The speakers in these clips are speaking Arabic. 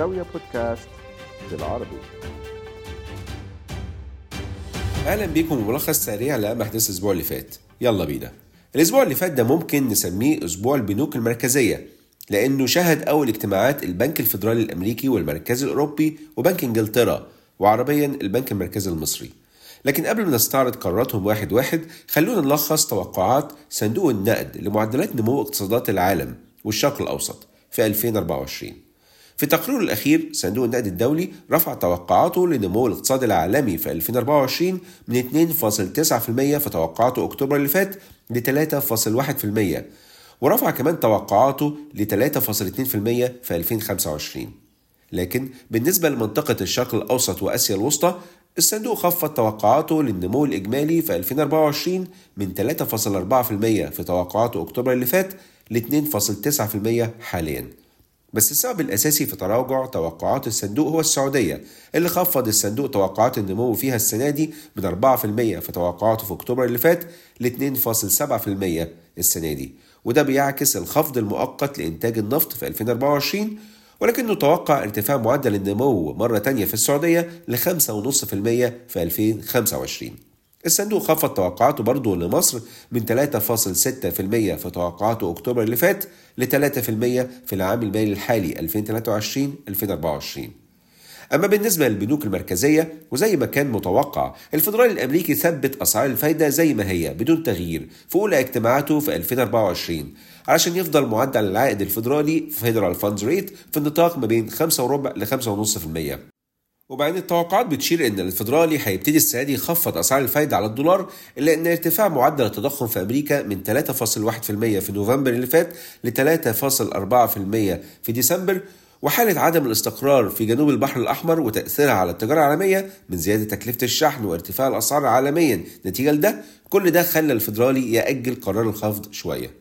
زاوية بودكاست بالعربي. أهلا بيكم بملخص سريع لاهم احداث الأسبوع اللي فات. يلا بينا. الأسبوع اللي فات ده ممكن نسميه أسبوع البنوك المركزية لأنه شهد أول اجتماعات البنك الفيدرالي الأمريكي والمركزي الأوروبي وبنك إنجلترا وعربيا البنك المركزي المصري. لكن قبل ما نستعرض قراراتهم واحد واحد خلونا نلخص توقعات صندوق النقد لمعدلات نمو اقتصادات العالم والشرق الأوسط في 2024 في تقريره الأخير صندوق النقد الدولي رفع توقعاته لنمو الاقتصاد العالمي في 2024 من 2.9% في توقعاته أكتوبر اللي فات ل 3.1% ورفع كمان توقعاته ل 3.2% في 2025 لكن بالنسبة لمنطقة الشرق الأوسط وآسيا الوسطى الصندوق خفض توقعاته للنمو الإجمالي في 2024 من 3.4% في توقعاته أكتوبر اللي فات ل 2.9% حالياً. بس السبب الأساسي في تراجع توقعات الصندوق هو السعودية اللي خفض الصندوق توقعات النمو فيها السنة دي من 4% في توقعاته في أكتوبر اللي فات ل 2.7% السنة دي وده بيعكس الخفض المؤقت لإنتاج النفط في 2024 ولكنه توقع ارتفاع معدل النمو مرة تانية في السعودية ل 5.5% في 2025 الصندوق خفض توقعاته برضه لمصر من 3.6% في توقعاته أكتوبر اللي فات ل 3% في العام المالي الحالي 2023-2024 أما بالنسبة للبنوك المركزية وزي ما كان متوقع الفدرالي الأمريكي ثبت أسعار الفايدة زي ما هي بدون تغيير في أولى اجتماعاته في 2024 علشان يفضل معدل العائد الفدرالي federal funds rate في النطاق ما بين 5 وربع ل 5.5% وبعدين التوقعات بتشير إن الفدرالي هيبتدي السنة دي يخفض أسعار الفايدة على الدولار إلا إن ارتفاع معدل التضخم في أمريكا من 3.1% في نوفمبر اللي فات ل 3.4% في ديسمبر وحالة عدم الاستقرار في جنوب البحر الأحمر وتأثيرها على التجارة العالمية من زيادة تكلفة الشحن وارتفاع الأسعار عالميا. نتيجة لده كل ده خلى الفدرالي يأجل قرار الخفض شوية.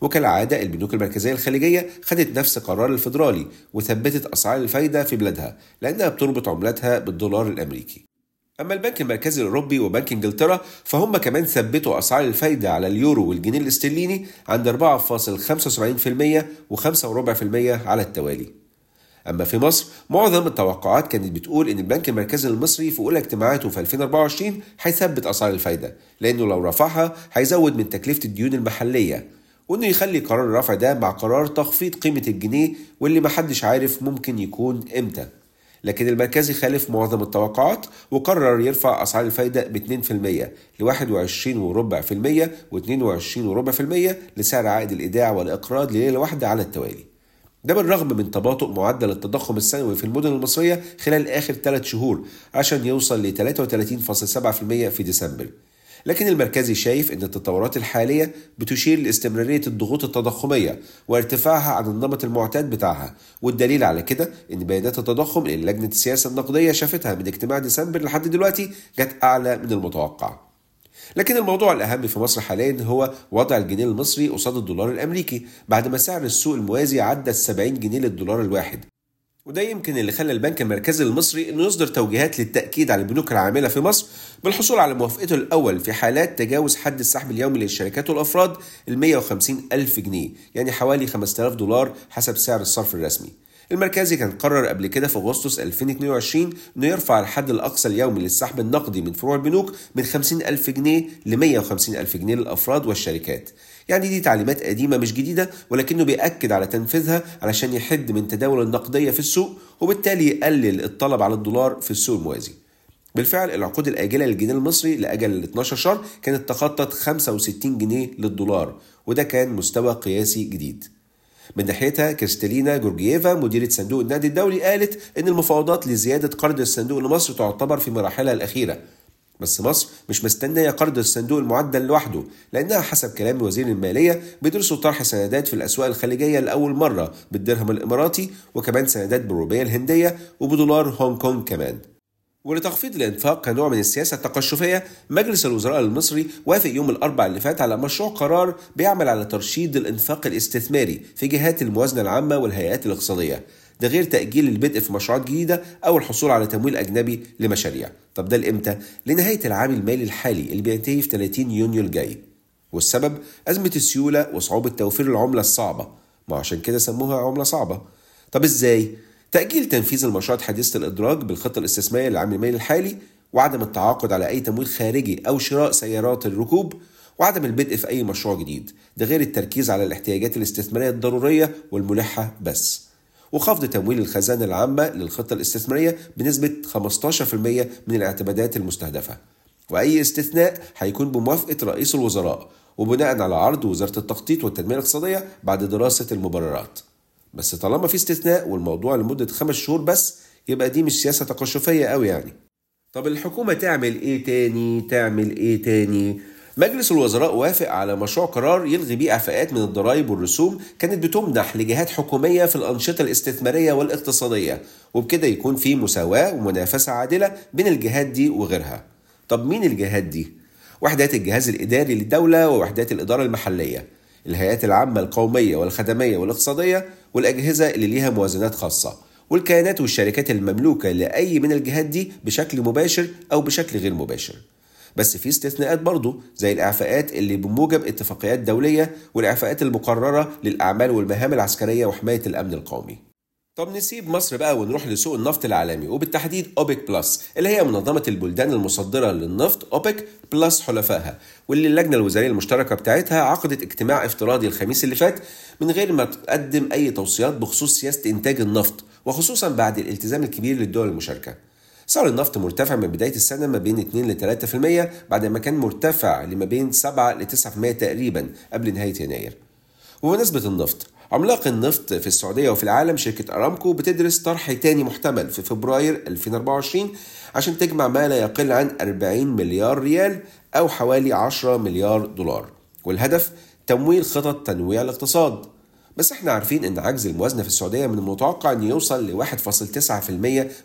وكالعادة البنوك المركزية الخليجية خدت نفس قرار الفدرالي وثبتت أسعار الفايدة في بلادها لأنها بتربط عملتها بالدولار الأمريكي. أما البنك المركزي الأوروبي وبنك إنجلترا فهم كمان ثبتوا أسعار الفايدة على اليورو والجنيه الاسترليني عند 4.75% و5.4% على التوالي. أما في مصر معظم التوقعات كانت بتقول إن البنك المركزي المصري في أولى اجتماعاته في 2024 هيثبت أسعار الفايدة لأنه لو رفعها هيزود من تكلفة الديون المحلية. وإنه يخلي قرار الرفع ده مع قرار تخفيض قيمة الجنيه واللي محدش عارف ممكن يكون إمتى. لكن المركزي خالف معظم التوقعات وقرر يرفع أسعار الفايدة ب 2% ل 21.4% و22.4% لسعر عائد الإيداع والإقراض لليلة واحدة على التوالي. ده بالرغم من تباطؤ معدل التضخم السنوي في المدن المصرية خلال آخر ثلاث شهور عشان يوصل ل 33.7% في ديسمبر. لكن المركزي شايف إن التطورات الحالية بتشير لاستمرارية الضغوط التضخمية وارتفاعها عن النمط المعتاد بتاعها والدليل على كده إن بيانات التضخم اللي لجنة السياسة النقدية شافتها من اجتماع ديسمبر لحد دلوقتي جت أعلى من المتوقع. لكن الموضوع الأهم في مصر حاليا هو وضع الجنيه المصري قصاد الدولار الأمريكي بعد ما سعر السوق الموازي عدى ال 70 جنيه للدولار الواحد. وده يمكن اللي خلى البنك المركزي المصري إنه يصدر توجيهات للتأكيد على البنوك العاملة في مصر بالحصول على موافقته الأول في حالات تجاوز حد السحب اليومي للشركات والافراد ال 150 ألف جنيه يعني حوالي 5000 دولار حسب سعر الصرف الرسمي. المركزي كان قرر قبل كده في أغسطس 2022 إنه يرفع الحد الأقصى اليومي للسحب النقدي من فروع البنوك من 50 ألف جنيه ل 150 ألف جنيه للأفراد والشركات. يعني دي تعليمات قديمة مش جديدة ولكنه بيأكد على تنفيذها علشان يحد من تداول النقدية في السوق وبالتالي يقلل الطلب على الدولار في السوق الموازي. بالفعل العقود الآجلة للجنيه المصري لأجل 12 شهر كانت تخطت 65 جنيه للدولار وده كان مستوى قياسي جديد. من ناحيتها كريستالينا جورجييفا مديرة صندوق النقد الدولي قالت إن المفاوضات لزيادة قرض الصندوق لمصر تعتبر في مراحلها الأخيرة. بس مصر مش مستنية قرض الصندوق المعدل لوحده لأنها حسب كلام وزير المالية بيدرسوا طرح سندات في الأسواق الخليجية لأول مرة بالدرهم الإماراتي وكمان سندات بالروبية الهندية وبدولار هونج كونج كمان. ولتخفيض الانفاق كنوع من السياسة التقشفية مجلس الوزراء المصري وافق يوم الاربعاء اللي فات على مشروع قرار بيعمل على ترشيد الانفاق الاستثماري في جهات الموازنة العامة والهيئات الاقتصادية. ده غير تأجيل البدء في مشروعات جديدة أو الحصول على تمويل أجنبي لمشاريع. طب ده لإمتى؟ لنهاية العام المالي الحالي اللي بينتهي في 30 يونيو الجاي. والسبب؟ أزمة السيولة وصعوبة توفير العملة الصعبة. ما عشان كده سموها عملة صعبة. طب إزاي؟ تأجيل تنفيذ المشروعات حديثة الإدراج بالخطة الاستثمارية للعام المالي الحالي وعدم التعاقد على أي تمويل خارجي أو شراء سيارات الركوب وعدم البدء في أي مشروع جديد ده غير التركيز على الاحتياجات الاستثمارية الضرورية والملحة بس. وخفض تمويل الخزانة العامة للخطة الاستثمارية بنسبة 15% من الاعتمادات المستهدفة. وأي استثناء هيكون بموافقة رئيس الوزراء وبناء على عرض وزارة التخطيط والتنمية الاقتصادية بعد دراسة المبررات. بس طالما في استثناء والموضوع لمدة خمس شهور بس يبقى دي مش سياسة تقشفية قوي يعني طب الحكومة تعمل إيه تاني تعمل إيه تاني مجلس الوزراء وافق على مشروع قرار يلغي بيه إعفاءات من الضرائب والرسوم كانت بتمنح لجهات حكومية في الأنشطة الاستثمارية والاقتصادية وبكده يكون في مساواة ومنافسة عادلة بين الجهات دي وغيرها. طب مين الجهات دي؟ وحدات الجهاز الإداري للدولة ووحدات الإدارة المحلية، الهيئات العامة القومية والخدمية والاقتصادية والأجهزة اللي ليها موازنات خاصة. والكيانات والشركات المملوكة لأي من الجهات دي بشكل مباشر أو بشكل غير مباشر. بس في استثناءات برضه زي الإعفاءات اللي بموجب اتفاقيات دولية والإعفاءات المقررة للأعمال والمهام العسكرية وحماية الأمن القومي طب نسيب مصر بقى ونروح لسوق النفط العالمي وبالتحديد أوبك plus اللي هي منظمة البلدان المصدرة للنفط أوبك plus حلفائها واللي اللجنة الوزارية المشتركة بتاعتها عقدت اجتماع افتراضي الخميس اللي فات من غير ما تقدم أي توصيات بخصوص سياسة إنتاج النفط وخصوصا بعد الالتزام الكبير للدول المشاركة سعر النفط مرتفع من بداية السنة ما بين 2 ل 3% بعد ما كان مرتفع لما بين 7 ل 9% تقريبا قبل نهاية يناير. وبمناسبة النفط عملاق النفط في السعودية وفي العالم شركة أرامكو بتدرس طرح تاني محتمل في فبراير 2024 عشان تجمع ما لا يقل عن 40 مليار ريال أو حوالي 10 مليار دولار. والهدف تمويل خطط تنويع الاقتصاد. بس إحنا عارفين إن عجز الموازنة في السعودية من المتوقع إن يوصل ل 1.9%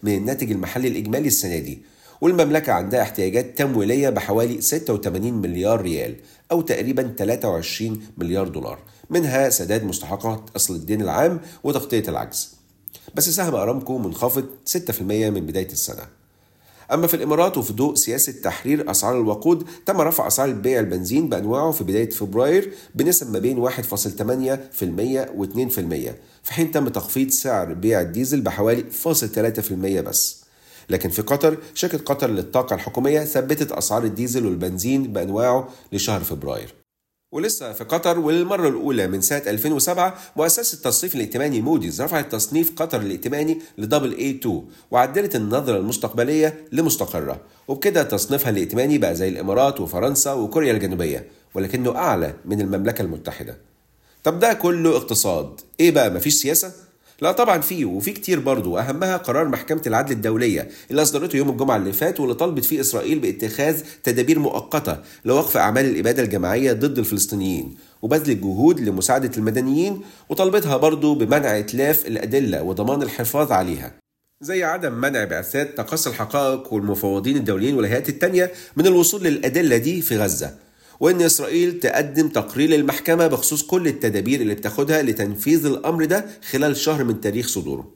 من الناتج المحلي الإجمالي السنة دي. والمملكة عندها احتياجات تمويلية بحوالي 86 مليار ريال أو تقريبا 23 مليار دولار. منها سداد مستحقات أصل الدين العام وتغطية العجز. بس سهم أرامكو منخفض 6% من بداية السنة. أما في الإمارات وفي ضوء سياسة تحرير أسعار الوقود تم رفع أسعار بيع البنزين بأنواعه في بداية فبراير بنسب ما بين 1.8% و 2% في حين تم تخفيض سعر بيع الديزل بحوالي 0.3% بس. لكن في قطر شركة قطر للطاقة الحكومية ثبتت أسعار الديزل والبنزين بأنواعه لشهر فبراير. ولسه في قطر وللمرة الأولى من سنة 2007 مؤسسة التصنيف الائتماني موديز رفعت تصنيف قطر الائتماني ل Double A 2 وعدلت النظرة المستقبلية لمستقرة وبكده تصنيفها الائتماني بقى زي الإمارات وفرنسا وكوريا الجنوبية ولكنه أعلى من المملكة المتحدة. طب ده كله اقتصاد. إيه بقى؟ مفيش سياسة؟ لا طبعا فيه وفي كتير برضه واهمها قرار محكمة العدل الدولية اللي أصدرته يوم الجمعة اللي فات واللي طلبت فيه إسرائيل باتخاذ تدابير مؤقتة لوقف أعمال الإبادة الجماعية ضد الفلسطينيين وبذل الجهود لمساعدة المدنيين وطلبتها برضه بمنع إتلاف الأدلة وضمان الحفاظ عليها. زي عدم منع بعثات تقصي الحقائق والمفوضين الدوليين والهيئات التانية من الوصول للأدلة دي في غزة. وإن إسرائيل تقدم تقرير للمحكمة بخصوص كل التدابير اللي بتاخدها لتنفيذ الأمر ده خلال شهر من تاريخ صدوره.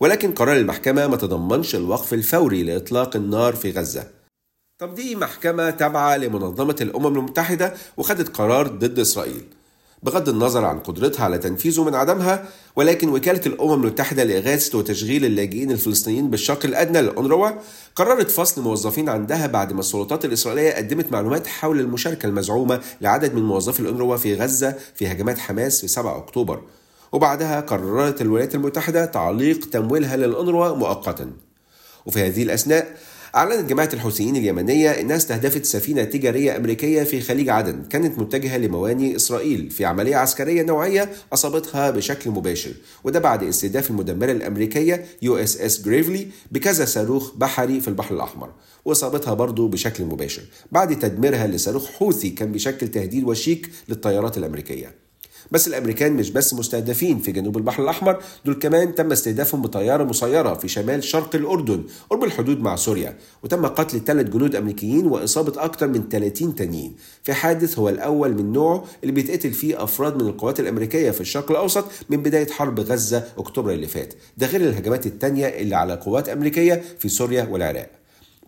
ولكن قرار المحكمة ما تضمنش الوقف الفوري لإطلاق النار في غزة. طب دي محكمة تابعة لمنظمة الأمم المتحدة وخدت قرار ضد إسرائيل. بغض النظر عن قدرتها على تنفيذه من عدمها ولكن وكالة الأمم المتحدة لإغاثة وتشغيل اللاجئين الفلسطينيين بالشق الأدنى للأونروا قررت فصل موظفين عندها بعد ما السلطات الإسرائيلية قدمت معلومات حول المشاركة المزعومة لعدد من موظفي الأونروا في غزة في هجمات حماس في 7 أكتوبر. وبعدها قررت الولايات المتحدة تعليق تمويلها للأونروا مؤقتا. وفي هذه الأثناء أعلنت جماعة الحوثيين اليمنية إنها استهدفت سفينة تجارية أمريكية في خليج عدن كانت متجهة لمواني إسرائيل في عملية عسكرية نوعية أصابتها بشكل مباشر وده بعد استهداف المدمرة الأمريكية USS Gravely بكذا صاروخ بحري في البحر الأحمر وإصابتها برضه بشكل مباشر بعد تدميرها لصاروخ حوثي كان بيشكل تهديد وشيك للطيارات الأمريكية. بس الأمريكان مش بس مستهدفين في جنوب البحر الأحمر دول كمان تم استهدافهم بطيارة مسيرة في شمال شرق الأردن قرب الحدود مع سوريا وتم قتل ثلاث جنود أمريكيين وإصابة أكثر من 30 تانيين. في حادث هو الأول من نوعه اللي بيتقتل فيه أفراد من القوات الأمريكية في الشرق الأوسط من بداية حرب غزة أكتوبر اللي فات. ده غير الهجمات الثانية اللي على قوات أمريكية في سوريا والعراق.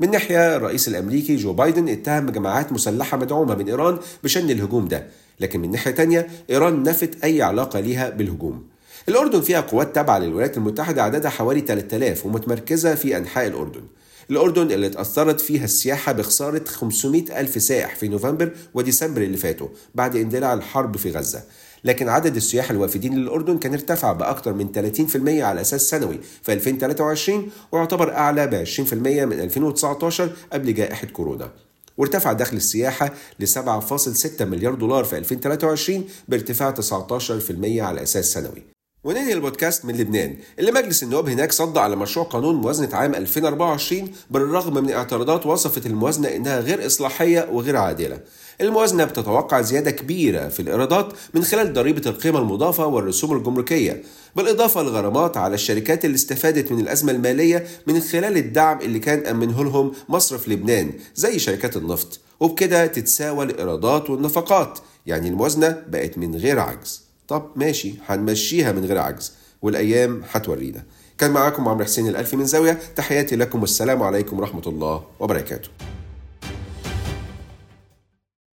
من ناحية الرئيس الأمريكي جو بايدن اتهم جماعات مسلحة مدعومة من إيران بشن الهجوم ده لكن من ناحية تانية إيران نفت أي علاقة ليها بالهجوم. الأردن فيها قوات تابعة للولايات المتحدة عددها حوالي 3000 ومتمركزة في أنحاء الأردن. الأردن اللي اتأثرت فيها السياحة بخسارة 500 ألف سائح في نوفمبر وديسمبر اللي فاتوا بعد اندلاع الحرب في غزة. لكن عدد السياح الوافدين للأردن كان ارتفع بأكثر من 30% على أساس سنوي. في 2023 ويعتبر أعلى ب 20% من 2019 قبل جائحة كورونا. وارتفع دخل السياحة ل 7.6 مليار دولار في 2023 بارتفاع 19% على أساس سنوي. وننهي البودكاست من لبنان اللي مجلس النواب هناك صد على مشروع قانون موازنة عام 2024 بالرغم من اعتراضات وصفت الموازنة إنها غير إصلاحية وغير عادلة. الموازنة بتتوقع زيادة كبيرة في الإيرادات من خلال ضريبة القيمة المضافة والرسوم الجمركية بالإضافة لغرامات على الشركات اللي استفادت من الأزمة المالية من خلال الدعم اللي كان أمنه لهم مصرف لبنان زي شركات النفط. وبكده تتساوى الإيرادات والنفقات يعني الموازنة بقت من غير عجز. طب ماشي هنمشيها من غير عجز والأيام هتورينا. كان معاكم عمرو حسين الألفي من زاوية تحياتي لكم والسلام عليكم ورحمة الله وبركاته.